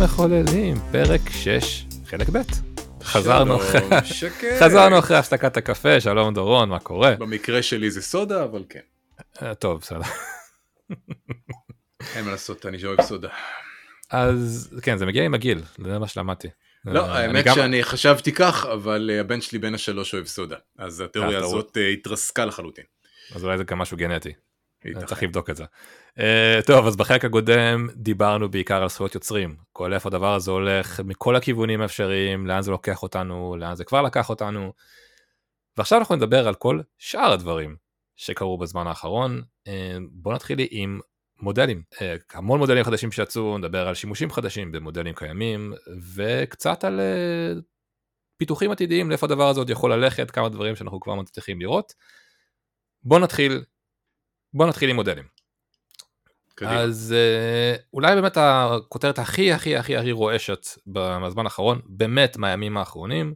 המחוללים, פרק 6, חלק ב'. חזרנו אחרי. חזרנו אחרי הפסקת הקפה, שלום דורון, מה קורה? במקרה שלי זה סודה, אבל כן. אה, טוב, בסדר. אין מה לעשות, אני אוהב סודה. אז כן, זה מגיע עם הגיל, זה מה שלמדתי. לא, אה, האמת גם- שאני חשבתי כך, אבל אה, הבן שלי בן השלוש אוהב סודה. אז התיאוריה. הזאת התרסקה לחלוטין. אז אולי זה גם משהו גנטי. צריך לבדוק את זה. Uh, טוב, אז בחלק הקודם דיברנו בעיקר על זכויות יוצרים. כל איפה הדבר הזה הולך מכל הכיוונים האפשריים, לאן זה לוקח אותנו, לאן זה כבר לקח אותנו. ועכשיו אנחנו נדבר על כל שאר הדברים שקרו בזמן האחרון. Uh, בואו נתחיל עם מודלים. Uh, המון מודלים חדשים שיצאו, נדבר על שימושים חדשים במודלים קיימים, וקצת על uh, פיתוחים עתידיים, לאיפה הדבר הזה עוד יכול ללכת, כמה דברים שאנחנו כבר מצליחים לראות. בואו נתחיל, בואו נתחיל עם מודלים. קדימה. אז אה, אולי באמת הכותרת הכי הכי הכי הכי רועשת בזמן האחרון, באמת מהימים האחרונים,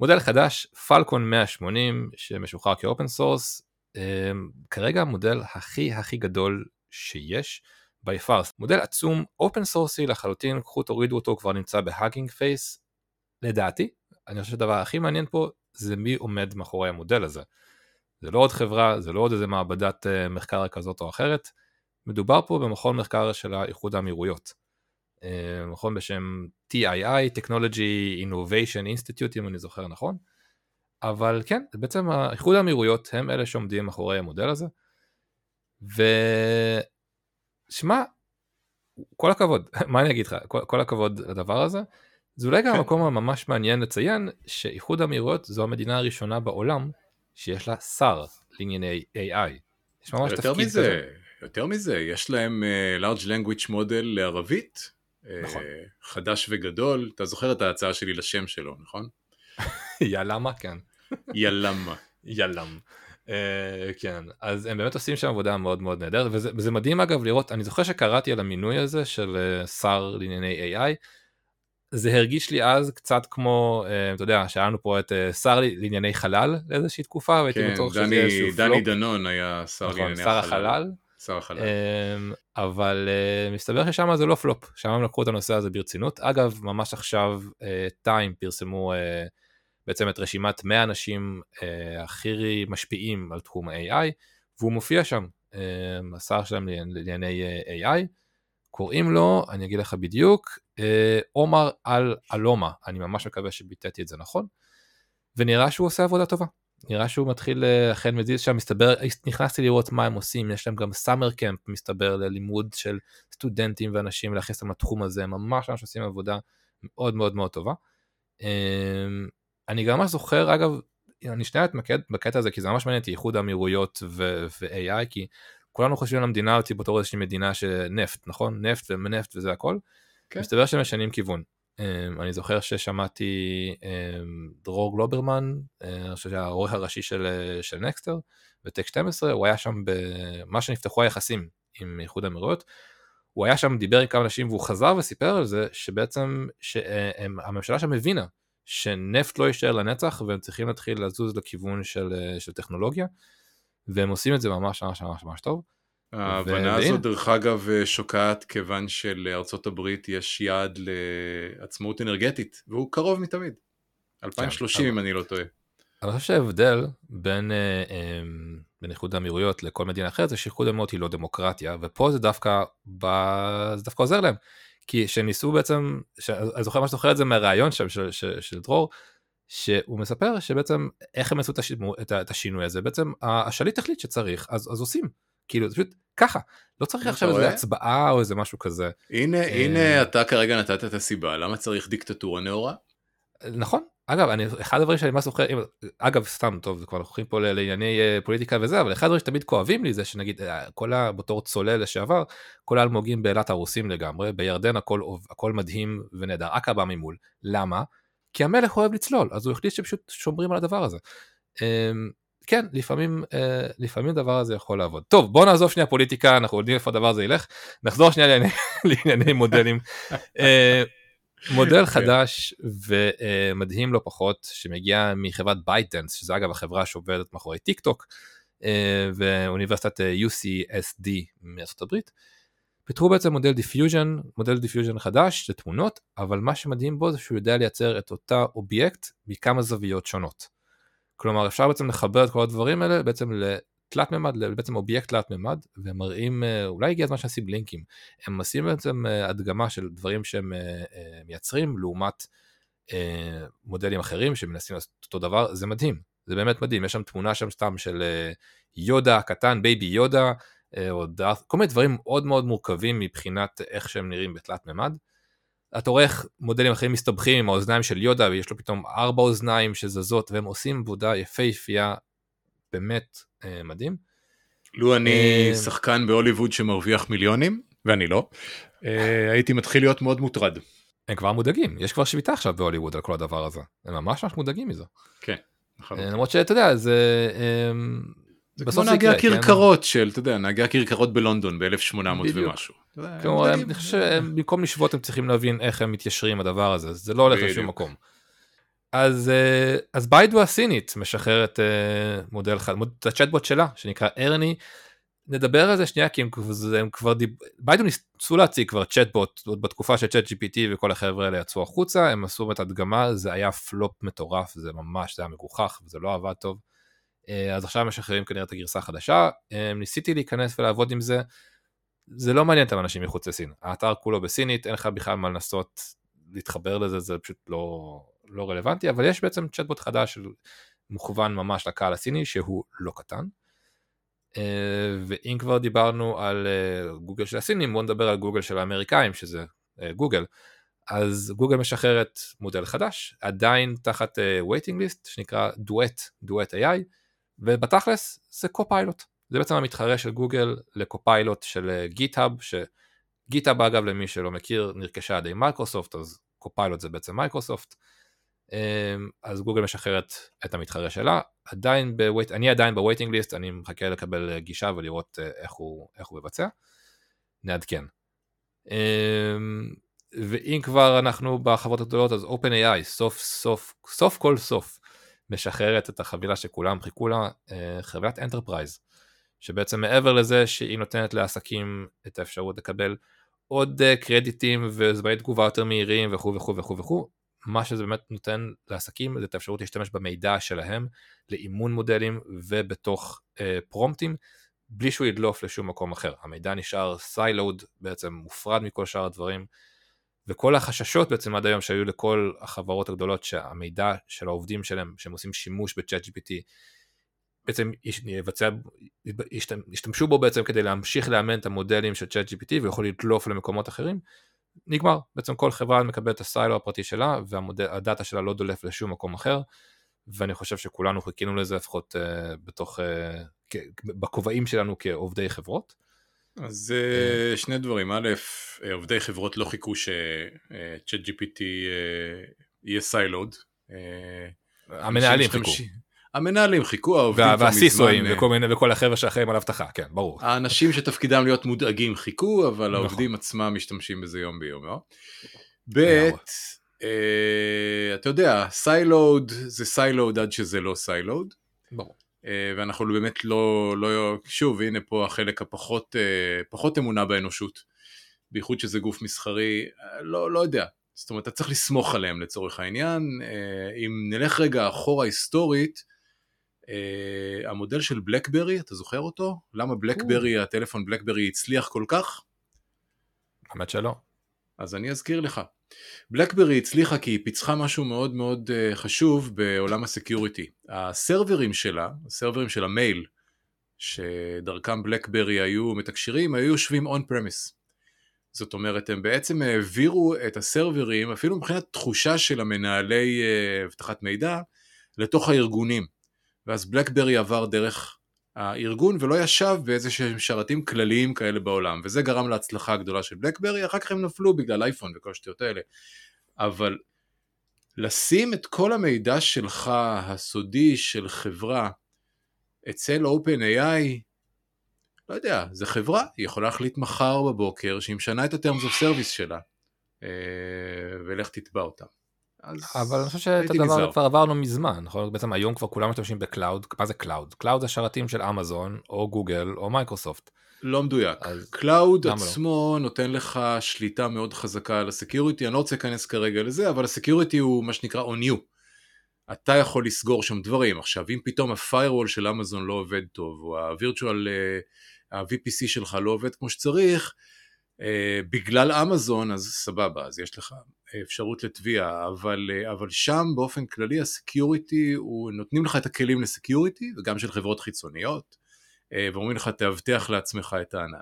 מודל חדש, Falcon 180, שמשוחרר כ open source, אה, כרגע המודל הכי הכי גדול שיש, by far, מודל עצום, open source י לחלוטין, קחו תורידו אותו, כבר נמצא ב Hugging Face, לדעתי, אני חושב שהדבר הכי מעניין פה זה מי עומד מאחורי המודל הזה. זה לא עוד חברה, זה לא עוד איזה מעבדת uh, מחקר כזאת או אחרת, מדובר פה במכון מחקר של האיחוד האמירויות. אה, מכון בשם TII, Technology Innovation Institute, אם אני זוכר נכון. אבל כן, בעצם האיחוד האמירויות הם אלה שעומדים מאחורי המודל הזה. ושמע, כל הכבוד, מה אני אגיד לך, כל, כל הכבוד לדבר הזה. זה אולי גם כן. המקום הממש מעניין לציין שאיחוד האמירויות זו המדינה הראשונה בעולם שיש לה שר לענייני AI. יש ממש תפקיד מזה, כזה. יותר מזה, יש להם אה, large language model לערבית. אה, נכון. חדש וגדול. אתה זוכר את ההצעה שלי לשם שלו, נכון? יאללה כן. יאללה. ילם. Uh, כן, אז הם באמת עושים שם עבודה מאוד מאוד נהדרת, וזה, וזה מדהים אגב לראות, אני זוכר שקראתי על המינוי הזה של uh, שר לענייני AI, זה הרגיש לי אז קצת כמו, uh, אתה יודע, שהיה לנו פה את uh, שר לענייני חלל לאיזושהי תקופה, והייתי כן, בטוח שזה דני- איזשהו דני פלופ, דנון היה שר נכון, לענייני שר החלל, שר החלל. um, אבל uh, מסתבר ששם זה לא פלופ, שם הם לקחו את הנושא הזה ברצינות. אגב, ממש עכשיו טיים פרסמו uh, בעצם את רשימת 100 אנשים הכי משפיעים על תחום ה-AI, והוא מופיע שם, uh, השר שלהם לענייני- AI, קוראים לו, אני אגיד לך בדיוק, עומר אל אלומה, אני ממש מקווה שביטאתי את זה נכון, ונראה שהוא עושה עבודה טובה. נראה שהוא מתחיל אה, אכן מזיז שם, מסתבר, נכנסתי לראות מה הם עושים, יש להם גם סאמר קמפ מסתבר ללימוד של סטודנטים ואנשים להכניס אותם לתחום הזה, ממש ממש עושים עבודה מאוד מאוד מאוד טובה. אמ, אני גם ממש זוכר אגב, אני שנייה אתמקד בקטע הזה כי זה ממש מעניין אותי איחוד האמירויות ו-AI כי כולנו חושבים על המדינה אותי בתור איזושהי מדינה שנפט נכון נפט ונפט וזה הכל. כן. מסתבר שהם משנים כיוון. Um, אני זוכר ששמעתי um, דרור גלוברמן, uh, אני חושב שהעורך הראשי של, uh, של נקסטר, בטק 12, הוא היה שם במה שנפתחו היחסים עם איחוד האמירויות. הוא היה שם, דיבר עם כמה אנשים והוא חזר וסיפר על זה שבעצם שהם, הממשלה שם הבינה שנפט לא יישאר לנצח והם צריכים להתחיל לזוז לכיוון של, של טכנולוגיה, והם עושים את זה ממש ממש ממש ממש טוב. ההבנה. הזאת דרך אגב שוקעת כיוון שלארצות הברית יש יעד לעצמאות אנרגטית והוא קרוב מתמיד. 2030 אם אני לא טועה. אני חושב שההבדל בין, אה, אה, בין איחוד האמירויות לכל מדינה אחרת זה שאיחוד האמירויות היא לא דמוקרטיה ופה זה דווקא, ב... זה דווקא עוזר להם. כי שהם ניסו בעצם, ש... אני זוכר מה שזוכר את זה מהראיון שם של, של, של דרור, שהוא מספר שבעצם איך הם עשו את, הש... את, ה- את השינוי הזה, בעצם השליט החליט שצריך אז, אז עושים. כאילו זה פשוט ככה, לא צריך עכשיו איזה? הצבעה או איזה משהו כזה. הנה אה. הנה אתה כרגע נתת את הסיבה למה צריך דיקטטורה נאורה. נכון אגב אני אחד הדברים שאני ממש זוכר אגב סתם טוב כבר הולכים פה לענייני אה, פוליטיקה וזה אבל אחד הדברים שתמיד כואבים לי זה שנגיד אה, כל ה... בתור צולל לשעבר כל האלמוגים באילת הרוסים לגמרי בירדן הכל הכל מדהים ונהדר עקבה ממול למה כי המלך אוהב לצלול אז הוא החליט שפשוט שומרים על הדבר הזה. כן לפעמים אה, לפעמים הדבר הזה יכול לעבוד טוב בוא נעזוב שנייה פוליטיקה אנחנו יודעים איפה הדבר הזה ילך נחזור שנייה לענייני- לענייני מודלים. אה, מודל חדש ומדהים לא פחות שמגיע מחברת ByteDance שזה אגב החברה שעובדת מאחורי טיק טוק ואוניברסיטת אה, UCSD מארצות הברית פיתחו בעצם מודל diffusion, מודל diffusion חדש לתמונות, אבל מה שמדהים בו זה שהוא יודע לייצר את אותה אובייקט מכמה זוויות שונות. כלומר אפשר בעצם לחבר את כל הדברים האלה בעצם לתלת מימד, בעצם אובייקט תלת מימד, והם מראים, אה, אולי הגיע הזמן שנשים לינקים, הם עושים בעצם אה, הדגמה של דברים שהם אה, מייצרים לעומת מודלים אחרים שמנסים לעשות אותו דבר, זה מדהים, זה באמת מדהים, יש שם תמונה שם סתם של יודה קטן, בייבי יודה, או דארט, כל מיני דברים מאוד מאוד מורכבים מבחינת איך שהם נראים בתלת מימד. אתה רואה איך מודלים אחרים מסתבכים עם האוזניים של יודה ויש לו פתאום ארבע אוזניים שזזות והם עושים עבודה יפהפייה באמת אה, מדהים. לו אני אה... שחקן בהוליווד שמרוויח מיליונים ואני לא אה, הייתי מתחיל להיות מאוד מוטרד. הם כבר מודאגים יש כבר שביתה עכשיו בהוליווד על כל הדבר הזה הם ממש ממש מודאגים מזה. כן. אה, למרות שאתה יודע זה אה, זה כמו נהגי הכרכרות כן? של, אתה יודע, נהגי הכרכרות בלונדון ב-1800 ומשהו. כלומר, אני חושב שבמקום לשבות הם צריכים להבין איך הם מתיישרים הדבר הזה, זה לא הולך לשום מקום. אז, אה, אז ביידו הסינית משחררת אה, מודל אחד, את הצ'טבוט שלה, שנקרא ארני. נדבר על זה שנייה, כי הם, הם כבר דיב... ביידו ניסו להציג כבר צ'טבוט עוד בתקופה של צ'אט GPT וכל החבר'ה האלה יצאו החוצה, הם עשו את הדגמה, זה היה פלופ מטורף, זה ממש, זה היה מגוחך, וזה לא עבד טוב. אה, אז עכשיו משחררים כנראה את הגרסה החדשה, אה, ניסיתי להיכנס ולעבוד עם זה, זה לא מעניין את האנשים מחוץ לסין, האתר כולו בסינית, אין לך בכלל מה לנסות להתחבר לזה, זה פשוט לא, לא רלוונטי, אבל יש בעצם צ'טבוט חדש מוכוון ממש לקהל הסיני שהוא לא קטן. אה, ואם כבר דיברנו על גוגל של הסינים, בואו נדבר על גוגל של האמריקאים, שזה גוגל. אז גוגל משחררת מודל חדש, עדיין תחת waiting list, שנקרא דואט, דואט AI, ובתכלס זה Copilot, זה בעצם המתחרה של גוגל ל-Copilot של GitHub, ש-GitHub אגב למי שלא מכיר נרכשה על ידי מייקרוסופט, אז Copilot זה בעצם מייקרוסופט, אמ, אז גוגל משחררת את המתחרה שלה, עדיין ב-wait, אני עדיין ב-waiting list, אני מחכה לקבל גישה ולראות אה, איך הוא, איך הוא מבצע, נעדכן. אמ, ואם כבר אנחנו בחברות הגדולות אז OpenAI סוף סוף סוף כל סוף משחררת את החבילה שכולם חיכו לה, אה, חבילת enterprise, שבעצם מעבר לזה שהיא נותנת לעסקים את האפשרות לקבל עוד אה, קרדיטים וזמני תגובה יותר מהירים וכו' וכו' וכו' וכו', מה שזה באמת נותן לעסקים זה את האפשרות להשתמש במידע שלהם לאימון מודלים ובתוך אה, prompt-ים, בלי שהוא ידלוף לשום מקום אחר. המידע נשאר siloed, בעצם מופרד מכל שאר הדברים. וכל החששות בעצם עד היום שהיו לכל החברות הגדולות שהמידע של העובדים שלהם שהם עושים שימוש ב-ChatGPT בעצם יבצע, ישתמשו בו בעצם כדי להמשיך לאמן את המודלים של צ'אט GPT ויכול לדלוף למקומות אחרים נגמר בעצם כל חברה מקבלת את הסיילו הפרטי שלה והדאטה שלה לא דולף לשום מקום אחר ואני חושב שכולנו חיכינו לזה לפחות uh, בתוך uh, בכובעים שלנו כעובדי חברות. אז אה, שני דברים, א', אה, עובדי חברות לא חיכו שצ'אט GPT אה, יהיה סיילוד. המנהלים חיכו. המנהלים חיכו, העובדים כבר מזמן... והסיסואים וכל מיני, וכל החבר'ה שאחראים על אבטחה, כן, ברור. האנשים שתפקידם להיות מודאגים חיכו, אבל נכון. העובדים עצמם משתמשים בזה יום ביום, לא? ב', אתה יודע, סיילוד זה סיילוד עד שזה לא סיילוד. ברור. אה, ואנחנו באמת לא, לא, שוב הנה פה החלק הפחות אה, פחות אמונה באנושות, בייחוד שזה גוף מסחרי, אה, לא, לא יודע, זאת אומרת אתה צריך לסמוך עליהם לצורך העניין, אם נלך רגע אחורה היסטורית, המודל של בלקברי, אתה זוכר אותו? למה בלקברי, הטלפון בלקברי הצליח כל כך? האמת שלא. אז אני אזכיר לך. בלקברי הצליחה כי היא פיצחה משהו מאוד מאוד אה, חשוב בעולם ה-security. ה-server-ים שלה, ה-server-ים של המייל, שדרכם בלקברי היו מתקשרים, היו יושבים און פרמיס. זאת אומרת, הם בעצם העבירו את הסרברים, אפילו מבחינת תחושה של המנהלי אה, אבטחת מידע, לתוך הארגונים. ואז בלקברי עבר דרך הארגון ולא ישב באיזה שהם שרתים כלליים כאלה בעולם וזה גרם להצלחה הגדולה של בלקברי אחר כך הם נפלו בגלל אייפון וכל השטויות האלה אבל לשים את כל המידע שלך הסודי של חברה אצל OpenAI לא יודע, זה חברה, היא יכולה להחליט מחר בבוקר שהיא משנה את ה-terms of service שלה אה, ולך תתבע אותה. אז אבל אני חושב שאת הדבר נזהר. כבר עברנו מזמן, נכון? בעצם היום כבר כולם משתמשים ב-cloud, מה זה cloud? cloud זה שרתים של אמזון, או גוגל, או מייקרוסופט. לא מדויק. אז cloud לא? עצמו נותן לך שליטה מאוד חזקה על ה-security, אני לא רוצה להיכנס כרגע לזה, אבל ה-security הוא מה שנקרא on you. אתה יכול לסגור שם דברים. עכשיו, אם פתאום ה-firewall של אמזון לא עובד טוב, או ה-virtual, אה, ה-VPC שלך לא עובד כמו שצריך, אה, בגלל אמזון, אז סבבה, אז יש לך אפשרות לתביעה, אבל, אה, אבל שם באופן כללי ה-security, הוא- נותנים לך את הכלים ל-security, וגם של חברות חיצוניות, אה, ואומרים לך תאבטח לעצמך את הענן.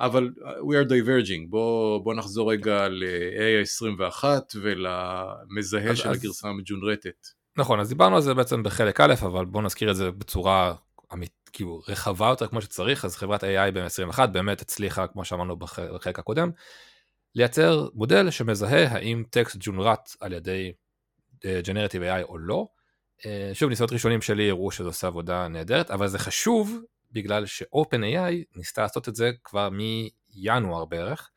אבל uh, we are diverging, בוא, בוא נחזור רגע ל-AI21 ולמזהה אז- של אז- הגרסה המג'ונרטת. נכון, אז דיברנו על זה בעצם בחלק א', אבל בואו נזכיר את זה בצורה אמית, כאילו רחבה יותר כמו שצריך, אז חברת AI ב-21 באמת הצליחה, כמו שאמרנו בח- בחלק הקודם, לייצר מודל שמזהה האם טקסט ג'ונרט על ידי אה, Generative AI או לא. אה, שוב, ניסיונות ראשונים שלי הראו שזה עושה עבודה נהדרת, אבל זה חשוב בגלל ש-OpenAI ניסתה לעשות את זה כבר מינואר בערך,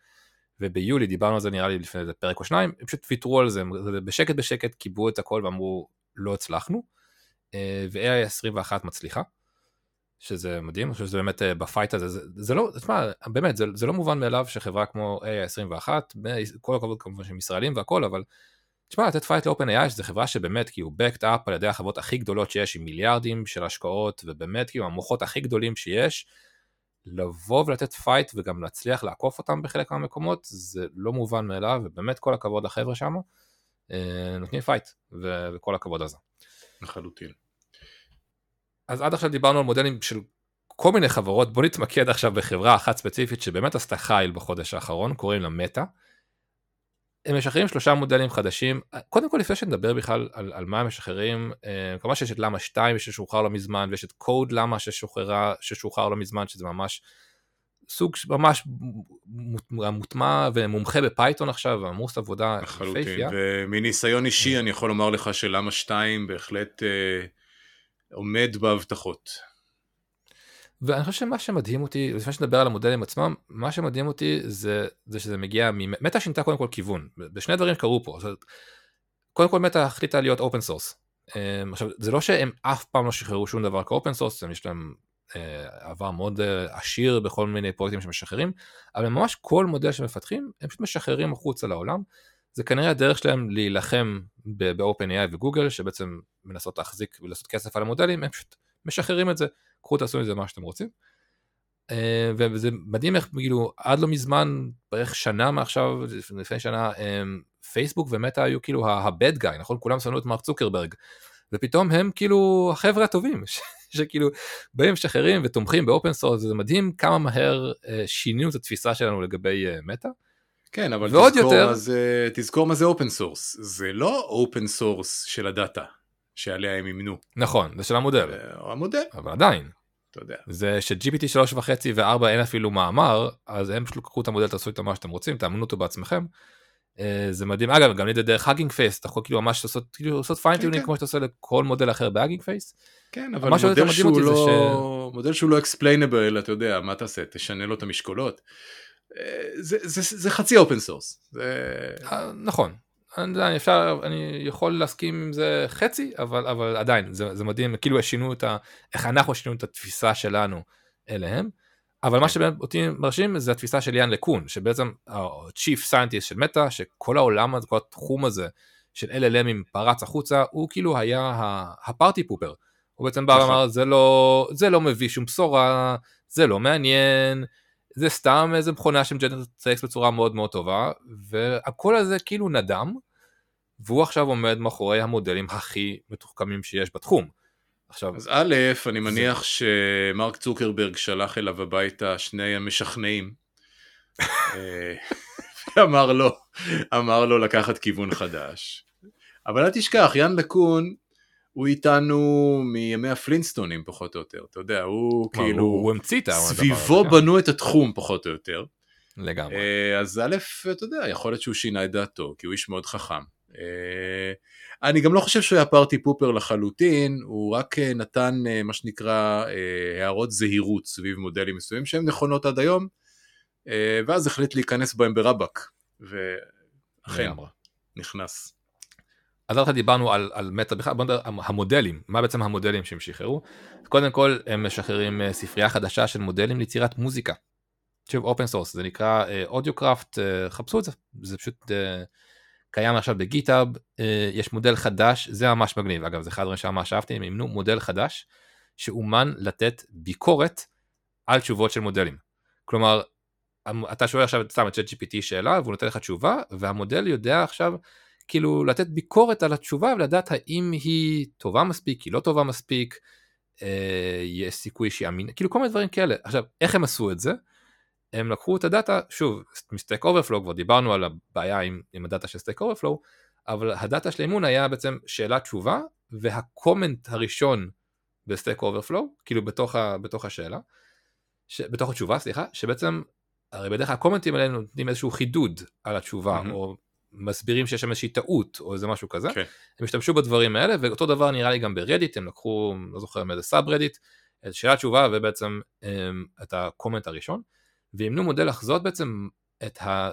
וביולי דיברנו על זה נראה לי לפני איזה פרק או שניים, הם פשוט ויתרו על זה, בשקט בשקט קיבלו את הכל ואמרו לא הצלחנו, אה, ו-AI 21 מצליחה, שזה מדהים, אני חושב שזה באמת אה, ב-fight הזה, זה, זה לא, תשמע, באמת, זה, זה לא מובן מאליו שחברה כמו AI 21, כל הכבוד כמובן שהם ישראלים והכל, אבל תשמע, לתת fight ל-OpenAI, שזו חברה שבאמת כאילו backed up על ידי החברות הכי גדולות שיש, עם מיליארדים של השקעות, ובאמת כאילו המוחות הכי גדולים שיש, לבוא ולתת fight וגם להצליח לעקוף אותם בחלק מהמקומות, זה לא מובן מאליו, ובאמת כל הכבוד לחבר'ה שם, אה, נותנים fight, וכל הכבוד על זה. לחלוטין. אז עד עכשיו דיברנו על מודלים של כל מיני חברות, בוא נתמקד עכשיו בחברה אחת ספציפית שבאמת עשתה חייל בחודש האחרון, קוראים לה מטא. הם משחררים שלושה מודלים חדשים, קודם כל לפני שנדבר בכלל על, על מה הם משחררים, אה, כמובן שיש את למה 2 ששוחרר לא מזמן, ויש את Code Llama ששוחררה, ששוחרר לא מזמן, שזה ממש סוג ממש מוט- מוטמע ומומחה ב-Python עכשיו, ועמוס עבודה לחלוטין. ומניסיון אישי אני יכול לומר לך ש-Llama 2 בהחלט אה, עומד בהבטחות. ואני חושב שמה שמדהים אותי, לפני שנדבר על המודלים עצמם, מה שמדהים אותי זה, זה שזה מגיע, מטה שינתה קודם כל כיוון, בשני דברים קרו פה, זאת קודם כל מטה החליטה להיות open source. עכשיו, זה לא שהם אף פעם לא שחררו שום דבר כ-open source, יש להם אה, עבר מאוד אה, עשיר בכל מיני פרויקטים שמשחררים, אבל ממש כל מודל שמפתחים, הם פשוט משחררים החוצה לעולם. זה כנראה הדרך שלהם להילחם ב-OpenAI וגוגל, שבעצם מנסות להחזיק ולעשות כסף על המודלים, הם פשוט משחררים את זה. קחו תעשו עם זה מה שאתם רוצים. אה, וזה מדהים איך כאילו עד לא מזמן בערך שנה מעכשיו לפני שנה פייסבוק ומטה היו כאילו ה-bad guy נכון כולם שנאו את מרק צוקרברג ופתאום הם כאילו החבר'ה הטובים ש- שכאילו באים משחררים ותומכים ב-open source זה מדהים כמה מהר אה, שינינו את התפיסה שלנו לגבי אה, מטה. כן, אבל ועוד תזכור, יותר- זה, תזכור מה זה open source. זה לא open source של הדאטה שעליה הם אימנו. נכון זה של המודל זה המודל, אבל עדיין אתה יודע. זה ש-GPT 3.5 ו-4 אין אפילו מאמר, אז הם פשוט קחו את המודל, תעשו איתו מה שאתם רוצים, תאמנו אותו בעצמכם. אה, זה מדהים, אגב, גם לי זה דרך Hugging Face, אתה יכול כאילו ממש לעשות, כאילו לעשות fine-tuning כן. כמו שאתה עושה לכל מודל אחר ב-Hugging Face. כן, אבל מודל שהוא, לא, מודל שהוא לא explainable, אתה יודע, מה תעשה? תשנה לו את המשקולות? אה, זה, זה, זה חצי open source. זה... אה, נכון, אני, יודע, אפשר, אני יכול להסכים עם זה חצי, אבל, אבל עדיין, זה, זה מדהים, כאילו שינו את ה... איך אנחנו שינו את התפיסה שלנו אליהם. אבל מה שבאמת אותי מרשים זה התפיסה של יאן לקון, שבעצם ה-chief scientist של מטא, שכל העולם הזה, כל התחום הזה של LLMים פרץ החוצה, הוא כאילו היה הפארטי פופר. הוא בעצם בא נכון. ואמר, זה לא, זה לא מביא שום בשורה, זה לא מעניין, זה סתם איזה מכונה שמג'נרט טקסט בצורה מאוד מאוד טובה, והקול הזה כאילו נדם, והוא עכשיו עומד מאחורי המודלים הכי מתוחכמים שיש בתחום. עכשיו, אז א', אני מניח שמרק צוקרברג שלח אליו הביתה שני המשכנעים. אה, ואמר לו, אמר לו לקחת כיוון חדש. אבל אל תשכח, יאן לקון הוא איתנו מימי הפלינסטונים פחות או יותר, אתה יודע, הוא מה, כאילו, הוא, הוא המציא את הדבר הזה, סביבו כן. בנו את התחום פחות או יותר. לגמרי. אה, אז א', אתה יודע, יכול להיות שהוא שינה את דעתו, כי הוא איש מאוד חכם. אה, אני גם לא חושב שהוא היה party pooper לחלוטין, הוא רק אה, נתן מה שנקרא הערות זהירות סביב מודלים מסוימים שהן נכונות עד היום, ואז החליט להיכנס בהם ברבק, ואכן. נכנס. אז עד דיברנו על, על מטא בכלל, בוא נדבר המודלים, מה בעצם המודלים שהם שחררו. קודם כל הם משחררים אה, ספרייה חדשה של מודלים ליצירת מוזיקה. שוב open source, זה נקרא AudioCraft, uh, uh, חפשו את זה, זה פשוט uh, קיים עכשיו בגיטאב, uh, יש מודל חדש, זה ממש מגניב, אגב זה אחד הדברים שממש אהבתי, הם אימנו מודל חדש שאומן לתת ביקורת על תשובות של מודלים. כלומר, אתה שואל עכשיו סתם את ChatGPT שאלה והוא נותן לך תשובה והמודל יודע עכשיו כאילו לתת ביקורת על התשובה ולדעת האם היא טובה מספיק, היא לא טובה מספיק, אה, יש סיכוי שהיא אמינה, כאילו כל מיני דברים כאלה. עכשיו, איך הם עשו את זה? הם לקחו את הדאטה, שוב, מ-Stack Overflow, כבר דיברנו על הבעיה עם, עם הדאטה של Stack Overflow, אבל הדאטה של האימון היה בעצם שאלה תשובה וה-comment הראשון ב-Stack Overflow, כאילו בתוך, ה, בתוך השאלה, ש, בתוך התשובה, סליחה, שבעצם, הרי בדרך כלל ה-comment-ים האלה נותנים איזשהו חידוד על התשובה, mm-hmm. או מסבירים שיש שם איזושהי טעות או איזה משהו כזה, okay. כן. הם השתמשו בדברים האלה ואותו דבר נראה לי גם ב-Reddit, הם לקחו, לא זוכר מאיזה subreddit, את שאלה תשובה ובעצם הם, את הקומנט הראשון, ואימנו מודל לחזות בעצם את ה...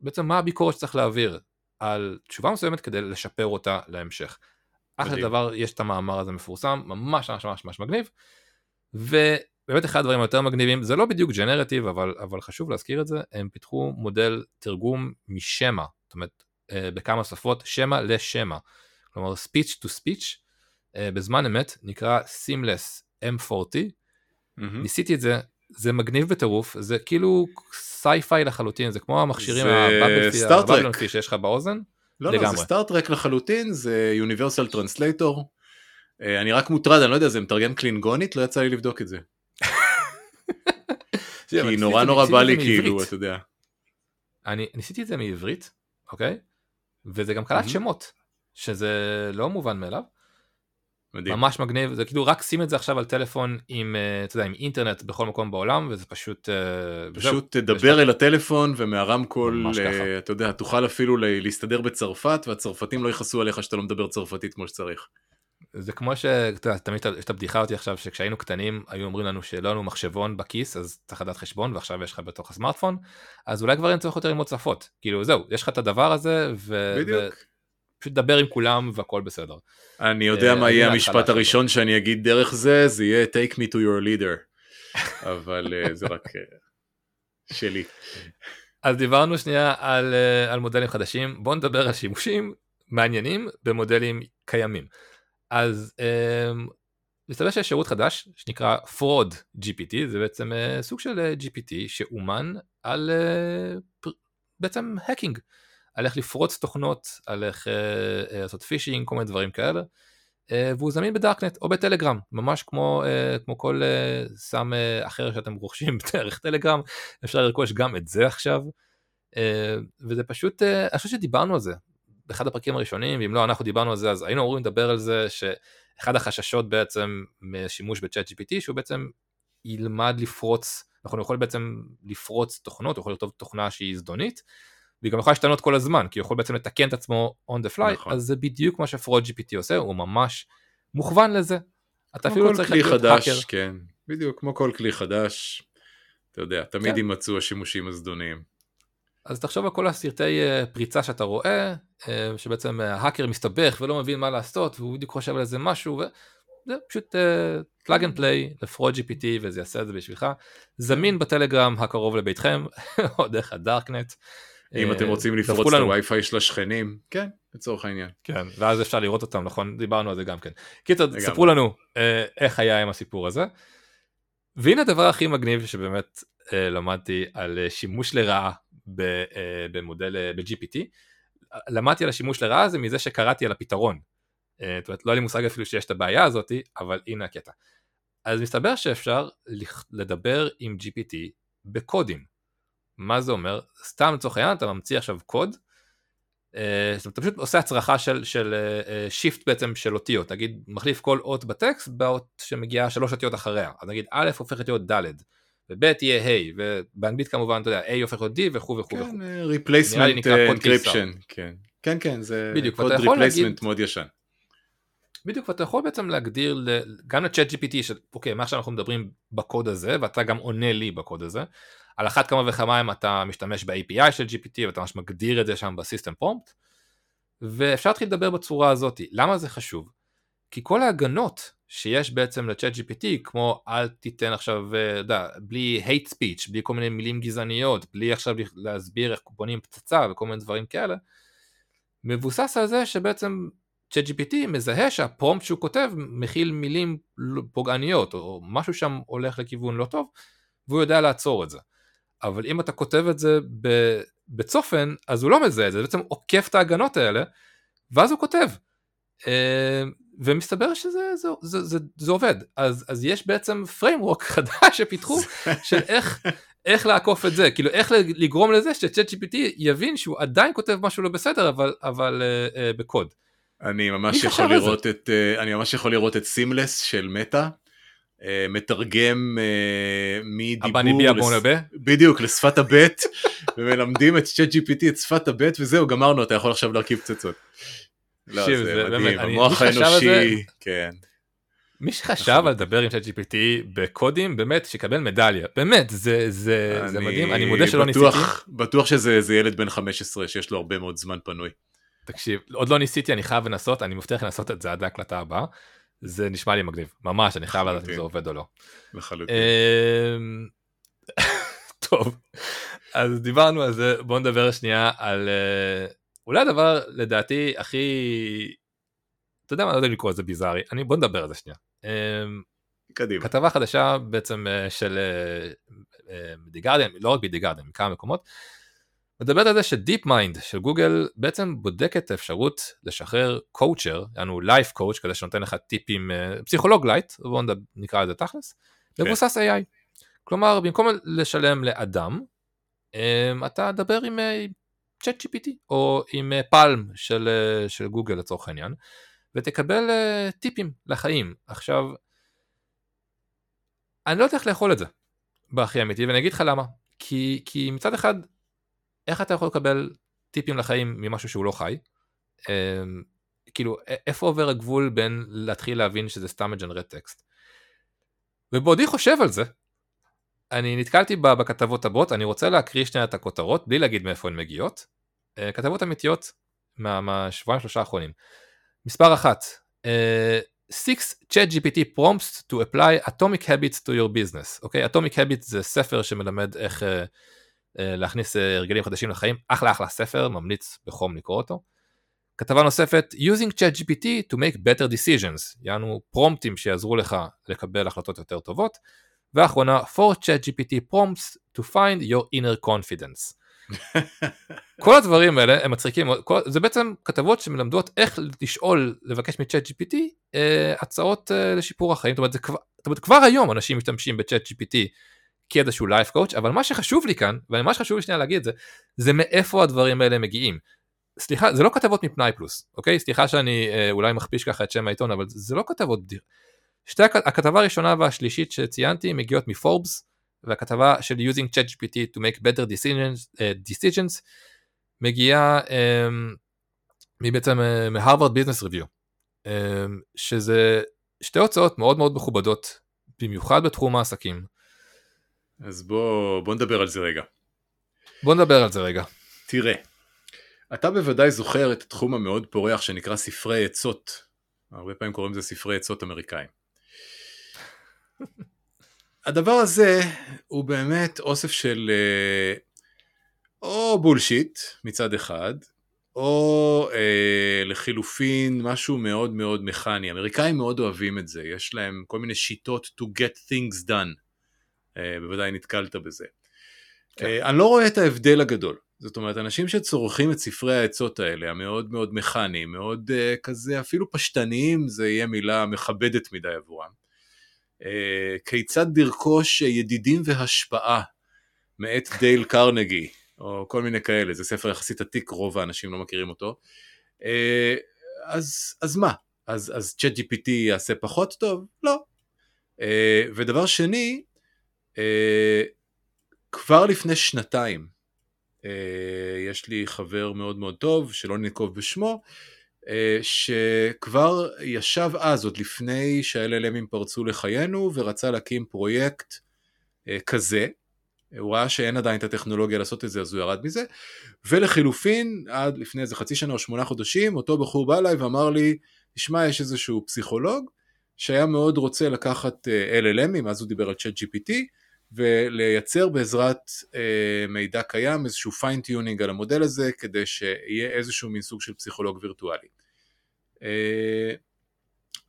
בעצם מה הביקורת שצריך להעביר על תשובה מסוימת כדי לשפר אותה להמשך. אחרי דבר יש את המאמר הזה מפורסם, ממש ממש ממש ממש מגניב, ובאמת אחד הדברים היותר מגניבים, זה לא בדיוק ג'נרטיב, אבל, אבל חשוב להזכיר את זה, הם פיתחו מודל תרגום משמע, זאת אומרת אה, בכמה שפות, שמע לשמע, כלומר speech to speech, אה, בזמן אמת נקרא Seamless M4T, mm-hmm. ניסיתי את זה, זה מגניב בטירוף, זה כאילו sci-fi לחלוטין, זה כמו המכשירים ה Babel fish שיש לך באוזן. לא, לגמרי. לא, זה סטאר-טרק לחלוטין, זה universal translator. אה, אני רק מוטרד, אני לא יודע, זה מתרגם קלינגונית? לא יצא לי לבדוק את זה. כי נורא נורא בא לי כאילו, אתה יודע. אני ניסיתי את זה מעברית, אוקיי? וזה גם קלט שמות, שזה לא מובן מאליו. מדהים. ממש מגניב, זה כאילו רק שים את זה עכשיו על טלפון עם, אה, אתה יודע, עם אינטרנט בכל מקום בעולם, וזה פשוט... אה, פשוט תדבר אל הטלפון ומהרמקול, uh, אתה יודע, תוכל אפילו להסתדר בצרפת, והצרפתים לא יכעסו עליך שאתה לא מדבר צרפתית כמו שצריך. זה כמו שתמיד יש את הבדיחה אותי עכשיו שכשהיינו קטנים היו אומרים לנו שלא לנו מחשבון בכיס אז צריך לדעת חשבון ועכשיו יש לך בתוך הסמארטפון אז אולי כבר אין צורך יותר ללמוד שפות כאילו זהו יש לך את הדבר הזה ו... בדיוק. פשוט דבר עם כולם והכל בסדר. אני יודע מה יהיה המשפט הראשון שאני אגיד דרך זה זה יהיה take me to your leader אבל אה, זה רק אה, שלי. אז דיברנו שנייה על, אה, על מודלים חדשים בואו נדבר על שימושים מעניינים במודלים קיימים. אז um, מסתבר שיש שירות חדש שנקרא fraud GPT זה בעצם uh, סוג של uh, GPT שאומן על uh, פר, בעצם hacking על איך לפרוץ תוכנות על איך uh, לעשות phishing כל מיני דברים כאלה uh, והוא זמין בדארקנט או בטלגרם ממש כמו uh, כמו כל uh, סם uh, אחר שאתם רוכשים דרך טלגרם אפשר לרכוש גם את זה עכשיו uh, וזה פשוט uh, אני חושב שדיברנו על זה באחד הפרקים הראשונים, ואם לא אנחנו דיברנו על זה, אז היינו אמורים לדבר על זה שאחד החששות בעצם משימוש בצ'אט GPT, שהוא בעצם ילמד לפרוץ, אנחנו יכולים בעצם לפרוץ תוכנות, הוא יכול לכתוב תוכנה שהיא זדונית, והיא גם יכולה להשתנות כל הזמן, כי הוא יכול בעצם לתקן את עצמו on the fly, נכון. אז זה בדיוק מה שפרוד GPT עושה, הוא ממש מוכוון לזה. אתה אפילו לא צריך להיות חדש, האקר. כן, בדיוק, כמו כל כלי חדש, אתה יודע, תמיד כן. יימצאו השימושים הזדוניים. אז תחשוב על כל הסרטי אה, פריצה שאתה רואה, אה, שבעצם ההאקר מסתבך ולא מבין מה לעשות, והוא בדיוק חושב על איזה משהו, וזה פשוט plug and play ל FraudGPT וזה יעשה את זה בשבילך. זמין בטלגרם הקרוב לביתכם, או דרך הדארקנט. אם אתם רוצים לפרוץ את הווי-פיי של השכנים, כן, לצורך העניין. כן, ואז אפשר לראות אותם, נכון? דיברנו על זה גם כן. קיצור, ספרו לנו איך היה עם הסיפור הזה. והנה הדבר הכי מגניב שבאמת למדתי על שימוש לרעה אה, במודל, אה, ב-GPT, למדתי על השימוש לרעה הזה מזה שקראתי על הפתרון. אה, זאת אומרת, לא היה לי מושג אפילו שיש את הבעיה הזאת, אבל הנה הקטע. אז מסתבר שאפשר לדבר עם GPT בקודים. מה זה אומר? סתם לצורך העניין אתה ממציא עכשיו קוד, אתה פשוט עושה הצרחה של, של שיפט בעצם של אותיות, נגיד מחליף כל אות בטקסט באות שמגיעה שלוש אותיות אחריה, אז נגיד א' הופכת להיות ד', וב' יהיה ה', ובאנגלית כמובן, אתה יודע, A הופך להיות D וכו' וכו' וכו'. כן, replacement encryption, כן. כן, כן, זה קוד replacement מאוד ישן. בדיוק, ואתה יכול בעצם להגדיר גם לצ'אט GPT, שאוקיי, מה שאנחנו מדברים בקוד הזה, ואתה גם עונה לי בקוד הזה, על אחת כמה וכמה אם אתה משתמש ב-API של GPT ואתה ממש מגדיר את זה שם בסיסטם פרומפט, ואפשר להתחיל לדבר בצורה הזאת. למה זה חשוב? כי כל ההגנות שיש בעצם לצ'אט GPT, כמו אל תיתן עכשיו, אתה יודע, בלי hate speech, בלי כל מיני מילים גזעניות, בלי עכשיו להסביר איך בונים פצצה וכל מיני דברים כאלה, מבוסס על זה שבעצם צ'אט GPT מזהה שהפרומפט שהוא כותב מכיל מילים פוגעניות, או משהו שם הולך לכיוון לא טוב, והוא יודע לעצור את זה. אבל אם אתה כותב את זה בצופן, אז הוא לא מזהה את זה, בעצם עוקף את ההגנות האלה, ואז הוא כותב. אה, ומסתבר שזה זה, זה, זה, זה עובד. אז, אז יש בעצם framework חדש שפיתחו של איך, איך לעקוף את זה, כאילו איך לגרום לזה שצ'אט GPT יבין שהוא עדיין כותב משהו לא בסדר, אבל, אבל uh, uh, בקוד. אני ממש יכול לראות את, uh, אני ממש יכול לראות את סימלס של מטא. Uh, מתרגם uh, מדיבור, לס... בדיוק, לשפת הבט, ומלמדים את צ'אט GPT את שפת הבט וזהו, גמרנו, אתה יכול עכשיו להרכיב פצצות. לא, זה, זה מדהים, באמת, המוח האנושי, כן. מי שחשב על לדבר עם ChatGPT בקודים, באמת, שיקבל מדליה. באמת, זה, זה, זה מדהים, אני מודה שלא בטוח, ניסיתי. בטוח שזה ילד בן 15 שיש לו הרבה מאוד זמן פנוי. תקשיב, עוד לא ניסיתי, אני חייב לנסות, אני מבטיח לנסות את זה עד ההקלטה הבאה. זה נשמע לי מגניב, ממש, אני חייב לדעת אם זה עובד או לא. לחלוטין. אמ, טוב, אז דיברנו על זה, בואו נדבר שנייה על אה, אולי הדבר לדעתי הכי, אתה יודע מה, אני לא יודע לקרוא לזה ביזארי, אני, בוא נדבר על זה שנייה. אמ, קדימה. כתבה חדשה בעצם אה, של די גרדיאן, לא רק בדי גרדיאן, מכמה מקומות, מדברת על זה שדיפ מיינד של גוגל בעצם בודק את האפשרות לשחרר coacher, יענו life coach כזה שנותן לך טיפים, אה, פסיכולוג light, בואו נקרא לזה תכלס, כן. מבוסס AI. כלומר, במקום לשלם לאדם, אמ, אתה דבר עם אה, צ'אט GPT או עם PaLM אה, של, אה, של גוגל לצורך העניין ותקבל uh, טיפים לחיים. עכשיו, אני לא יודע איך לאכול את זה בהכי אמיתי ואני אגיד לך למה. כי, כי מצד אחד, איך אתה יכול לקבל טיפים לחיים ממשהו שהוא לא חי? Uh, כאילו, איפה עובר הגבול בין להתחיל להבין שזה סתם מג'נרט טקסט? ובעודי חושב על זה, אני נתקלתי בכתבות הבאות, אני רוצה להקריא שנייה את הכותרות, בלי להגיד מאיפה הן מגיעות. אה, כתבות אמיתיות מה, מהשבועיים שלושה האחרונים. מספר אחת, uh, six chat GPT prompts to apply atomic habits to your business. אוקיי? okay? atomic habits זה ספר שמלמד איך uh, להכניס הרגלים חדשים לחיים, אחלה אחלה ספר, ממליץ בחום לקרוא אותו. כתבה נוספת, using chat GPT to make better decisions, יענו פרומפטים שיעזרו לך לקבל החלטות יותר טובות. ואחרונה, for ChatGPT prompts to find your inner confidence. כל הדברים האלה הם מצחיקים, כל, זה בעצם כתבות שמלמדות איך לשאול, לבקש מצ'אט GPT אה, הצעות אה, לשיפור החיים, זאת אומרת, זה כבר, זאת אומרת כבר היום אנשים משתמשים בצ'אט GPT כאיזשהו life coach, אבל מה שחשוב לי כאן, ומה שחשוב לי שנייה להגיד זה, זה מאיפה הדברים האלה מגיעים. סליחה, זה לא כתבות מפנאי פלוס, אוקיי? סליחה שאני אה, אולי מכפיש ככה את שם העיתון, אבל זה לא כתבות שתי הכתבה הראשונה והשלישית שציינתי מגיעות מפורבס, והכתבה של using ChatGPT to make better decisions, uh, decisions מגיעה um, בעצם uh, מהרווארד ביזנס ריוויו, שזה שתי הוצאות מאוד מאוד מכובדות, במיוחד בתחום העסקים. אז בוא, בוא נדבר על זה רגע. בוא נדבר על זה רגע. תראה, אתה בוודאי זוכר את התחום המאוד פורח שנקרא ספרי עצות. הרבה פעמים קוראים לזה ספרי עצות אמריקאים. הדבר הזה הוא באמת אוסף של אה, או בולשיט מצד אחד, או אה, לחילופין משהו מאוד מאוד מכני. אמריקאים מאוד אוהבים את זה, יש להם כל מיני שיטות to get things done. אה, בוודאי נתקלת בזה. כן. אה, אני לא רואה את ההבדל הגדול. זאת אומרת, אנשים שצורכים את ספרי העצות האלה, המאוד מאוד מכניים, מאוד אה, כזה אפילו פשטניים, זה יהיה מילה מכבדת מדי עבורם. אה, כיצד לרכוש ידידים והשפעה מאת דייל קרנגי, או כל מיני כאלה, זה ספר יחסית עתיק, רוב האנשים לא מכירים אותו. אה, אז, אז מה? אז, אז צ'אט GPT יעשה פחות טוב? לא. אה, ודבר שני, כבר לפני שנתיים, יש לי חבר מאוד מאוד טוב, שלא ננקוב בשמו, שכבר ישב אז, עוד לפני שה-LLMים פרצו לחיינו, ורצה להקים פרויקט אה, כזה, הוא ראה שאין עדיין את הטכנולוגיה לעשות את זה, אז הוא ירד מזה. ולחילופין, עד לפני איזה חצי שנה או שמונה חודשים, אותו בחור בא אליי ואמר לי, תשמע, יש איזשהו פסיכולוג, שהיה מאוד רוצה לקחת אה, LLM ים, אז הוא דיבר על צ'אט GPT, ולייצר בעזרת אה, מידע קיים איזשהו fine-tuning על המודל הזה, כדי שיהיה איזשהו מין סוג של פסיכולוג וירטואלי. אה,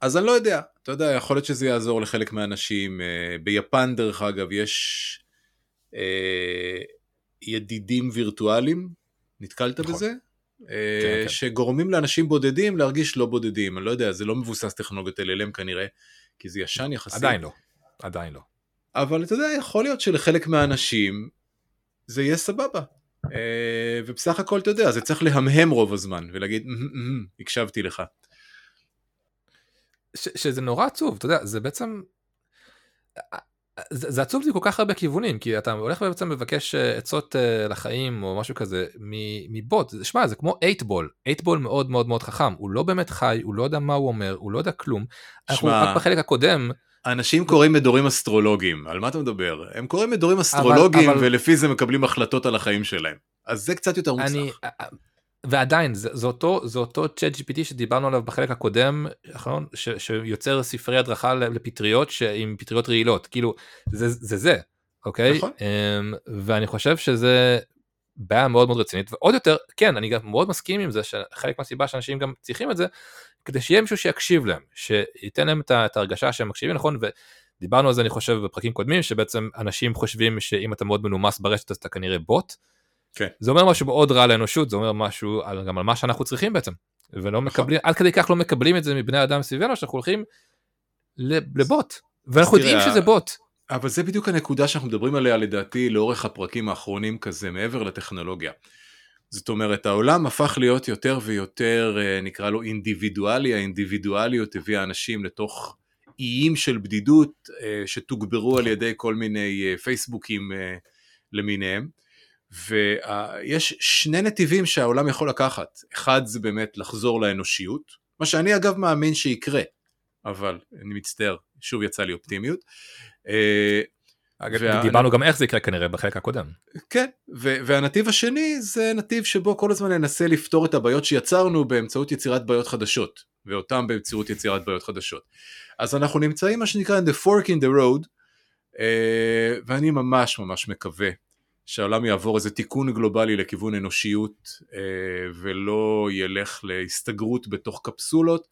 אז אני לא יודע, אתה יודע, יכול להיות שזה יעזור לחלק מהאנשים. אה, ביפן דרך אגב יש אה, ידידים וירטואליים, נתקלת נכון. בזה? כן, כן. שגורמים לאנשים בודדים להרגיש לא בודדים, אני לא יודע, זה לא מבוסס טכנולוגיות LLM כנראה, כי זה ישן יחסית. עדיין לא, עדיין לא. אבל אתה יודע, יכול להיות שלחלק מהאנשים זה יהיה סבבה. ובסך הכל אתה יודע, זה צריך להמהם רוב הזמן ולהגיד, הקשבתי לך. שזה נורא עצוב, אתה יודע, זה בעצם... זה, זה עצוב לי כל כך הרבה כיוונים, כי אתה הולך ובעצם מבקש אה, עצות uh, לחיים או משהו כזה מבוט, שמע זה כמו 8 בול, 8 בול מאוד מאוד מאוד חכם, הוא לא באמת חי, הוא לא יודע מה הוא אומר, הוא לא יודע כלום. אנחנו רק בחלק הקודם... אנשים קוראים מדורים אסטרולוגיים, על מה אתה מדבר? הם קוראים מדורים אסטרולוגיים אבל, אבל... ולפי זה מקבלים החלטות על החיים שלהם. אז זה קצת יותר מוצלח. אני, ועדיין זה, זה אותו זה אותו צ'אט gpt שדיברנו עליו בחלק הקודם נכון ש, שיוצר ספרי הדרכה לפטריות עם פטריות רעילות כאילו זה זה זה אוקיי נכון. um, ואני חושב שזה בעיה מאוד מאוד רצינית ועוד יותר כן אני גם מאוד מסכים עם זה שחלק מהסיבה שאנשים גם צריכים את זה כדי שיהיה מישהו שיקשיב להם שייתן להם את ההרגשה שהם מקשיבים נכון ודיברנו על זה אני חושב בפרקים קודמים שבעצם אנשים חושבים שאם אתה מאוד מנומס ברשת אז אתה כנראה בוט. כן. זה אומר משהו מאוד רע לאנושות, זה אומר משהו על, גם על מה שאנחנו צריכים בעצם. ולא נכון. מקבלים, עד כדי כך לא מקבלים את זה מבני אדם סביבנו, שאנחנו הולכים לבוט. ואנחנו יודעים שזה בוט. אבל זה בדיוק הנקודה שאנחנו מדברים עליה לדעתי לאורך הפרקים האחרונים כזה, מעבר לטכנולוגיה. זאת אומרת, העולם הפך להיות יותר ויותר, אה, נקרא לו אינדיבידואלי, האינדיבידואליות הביאה אנשים לתוך איים של בדידות אה, שתוגברו על ידי כל מיני אה, פייסבוקים למיניהם. ויש שני נתיבים שהעולם יכול לקחת, אחד זה באמת לחזור לאנושיות, מה שאני אגב מאמין שיקרה, אבל אני מצטער, שוב יצא לי אופטימיות. אה, וה... דיברנו גם איך זה יקרה כנראה בחלק הקודם. כן, ו- והנתיב השני זה נתיב שבו כל הזמן ננסה לפתור את הבעיות שיצרנו באמצעות יצירת בעיות חדשות, ואותם באמצעות יצירת בעיות חדשות. אז אנחנו נמצאים מה שנקרא in the fork in the road, uh, ואני ממש ממש מקווה שהעולם יעבור איזה תיקון גלובלי לכיוון אנושיות אה, ולא ילך להסתגרות בתוך קפסולות.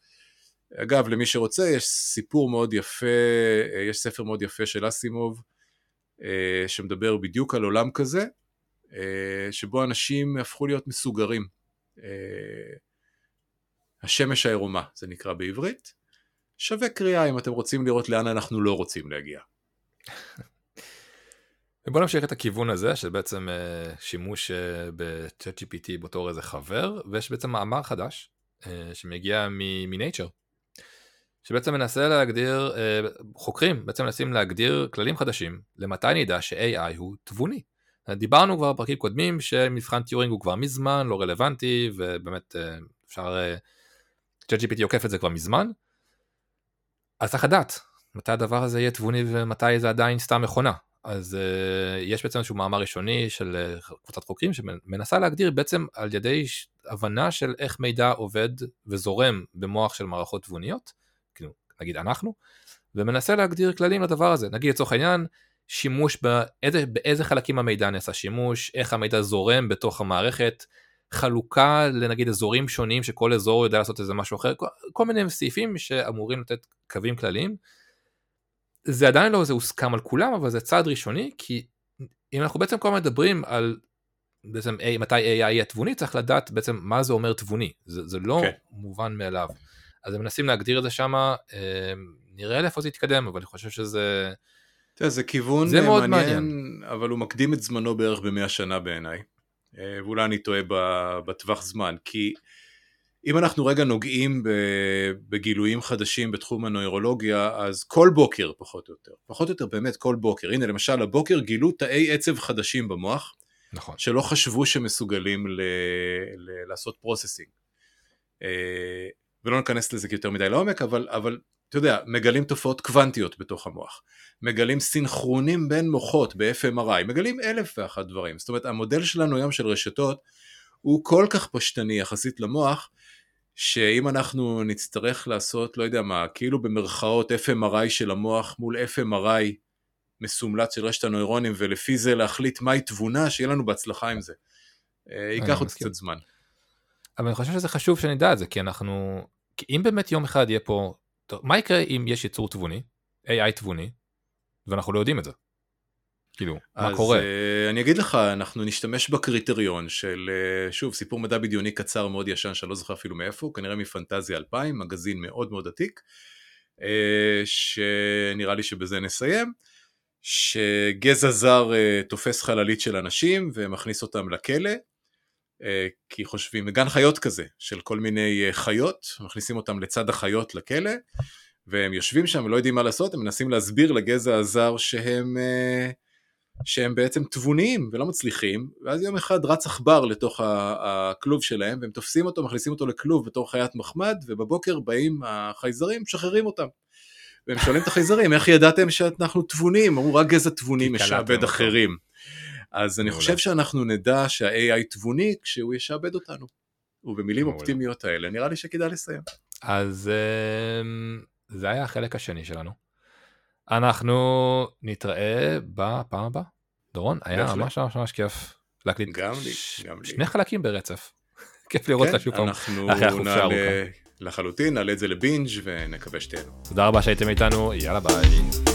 אגב, למי שרוצה, יש סיפור מאוד יפה, אה, יש ספר מאוד יפה של אסימוב, אה, שמדבר בדיוק על עולם כזה, שבו אנשים הפכו להיות מסוגרים. השמש העירומה, זה נקרא בעברית. שווה קריאה אם אתם רוצים לראות לאן אנחנו לא רוצים להגיע. בוא נמשיך את הכיוון הזה של בעצם שימוש uh, ב-chat GPT בתור איזה חבר ויש בעצם מאמר חדש שמגיע מ-nature שבעצם מנסה להגדיר uh, חוקרים בעצם מנסים להגדיר כללים חדשים למתי נדע ש-AI הוא תבוני. דיברנו כבר בפרקים קודמים שמבחן טיורינג הוא כבר מזמן לא רלוונטי ובאמת uh, אפשר uh, chat GPT עוקף את זה כבר מזמן. אז צריך לדעת מתי הדבר הזה יהיה תבוני ומתי זה עדיין סתם מכונה אז uh, יש בעצם איזשהו מאמר ראשוני של קבוצת חוקרים שמנסה להגדיר בעצם על ידי הבנה של איך מידע עובד וזורם במוח של מערכות תבוניות, נגיד אנחנו, ומנסה להגדיר כללים לדבר הזה, נגיד לצורך העניין שימוש באיזה, באיזה חלקים המידע נעשה שימוש, איך המידע זורם בתוך המערכת, חלוקה לנגיד אזורים שונים שכל אזור יודע לעשות איזה משהו אחר, כל, כל מיני סעיפים שאמורים לתת קווים כלליים. זה עדיין לא זה הוסכם על כולם אבל זה צעד ראשוני כי אם אנחנו בעצם כל הזמן מדברים על בעצם מתי AI יהיה תבוני צריך לדעת בעצם מה זה אומר תבוני זה, זה לא okay. כן. מובן מאליו אז הם מנסים להגדיר את זה שם אה, נראה לאיפה זה יתקדם אבל אני חושב שזה תראה, זה כיוון זה מאוד מעניין, מעניין אבל הוא מקדים את זמנו בערך במאה שנה בעיניי אה, ואולי אני טועה בטווח זמן כי אם אנחנו רגע נוגעים בגילויים חדשים בתחום הנוירולוגיה, אז כל בוקר פחות או יותר, פחות או יותר באמת כל בוקר, הנה למשל הבוקר גילו תאי עצב חדשים במוח, נכון. שלא חשבו שמסוגלים ל- ל- לעשות processing. ולא ניכנס לזה יותר מדי לעומק, אבל, אבל אתה יודע, מגלים תופעות קוונטיות בתוך המוח, מגלים סינכרונים בין מוחות ב-fMRI, מגלים אלף ואחת דברים. זאת אומרת, המודל שלנו היום של רשתות הוא כל כך פשטני יחסית למוח, שאם אנחנו נצטרך לעשות, לא יודע מה, כאילו במרכאות FMRI של המוח מול FMRI מסומלץ של רשת הנוירונים, ולפי זה להחליט מהי תבונה, שיהיה לנו בהצלחה עם זה. אה, ייקח עוד קצת זמן. אבל אני חושב שזה חשוב שנדע את זה, כי אנחנו, כי אם באמת יום אחד יהיה פה, מה יקרה אם יש יצור תבוני, AI תבוני, ואנחנו לא יודעים את זה? כאילו, מה קורה? אז uh, אני אגיד לך, אנחנו נשתמש בקריטריון של, uh, שוב, סיפור מדע בדיוני קצר מאוד ישן, שאני לא זוכר אפילו מאיפה, כנראה מפנטזיה 2000, מגזין מאוד מאוד עתיק, uh, שנראה לי שבזה נסיים, שגזע זר uh, תופס חללית של אנשים ומכניס אותם לכלא, כי חושבים, גן חיות כזה, של כל מיני uh, חיות, מכניסים אותם לצד החיות לכלא, והם יושבים שם ולא יודעים מה לעשות, הם מנסים להסביר לגזע הזר שהם... Uh, שהם בעצם תבוניים ולא מצליחים, ואז יום אחד רץ עכבר לתוך הכלוב שלהם, והם תופסים אותו, מכניסים אותו לכלוב בתור חיית מחמד, ובבוקר באים החייזרים, משחררים אותם. והם שואלים את החייזרים, איך ידעתם שאנחנו תבונים? אמרו, רק גזע תבוני משעבד אחרים. אז אני חושב שאנחנו נדע שה-AI תבוני כשהוא ישעבד אותנו. ובמילים אופטימיות האלה, נראה לי שכדאי לסיים. אז אמ, זה היה החלק השני שלנו. אנחנו נתראה בפעם הבאה. דורון, היה ממש ממש ממש כיף להקליט. גם לי, גם לי. שני חלקים ברצף. כיף לראות אותך שוב פעם אחרי החופשה הארוכה. לחלוטין, נעלה את זה לבינג' ונקווה שתהנו. תודה רבה שהייתם איתנו, יאללה ביי.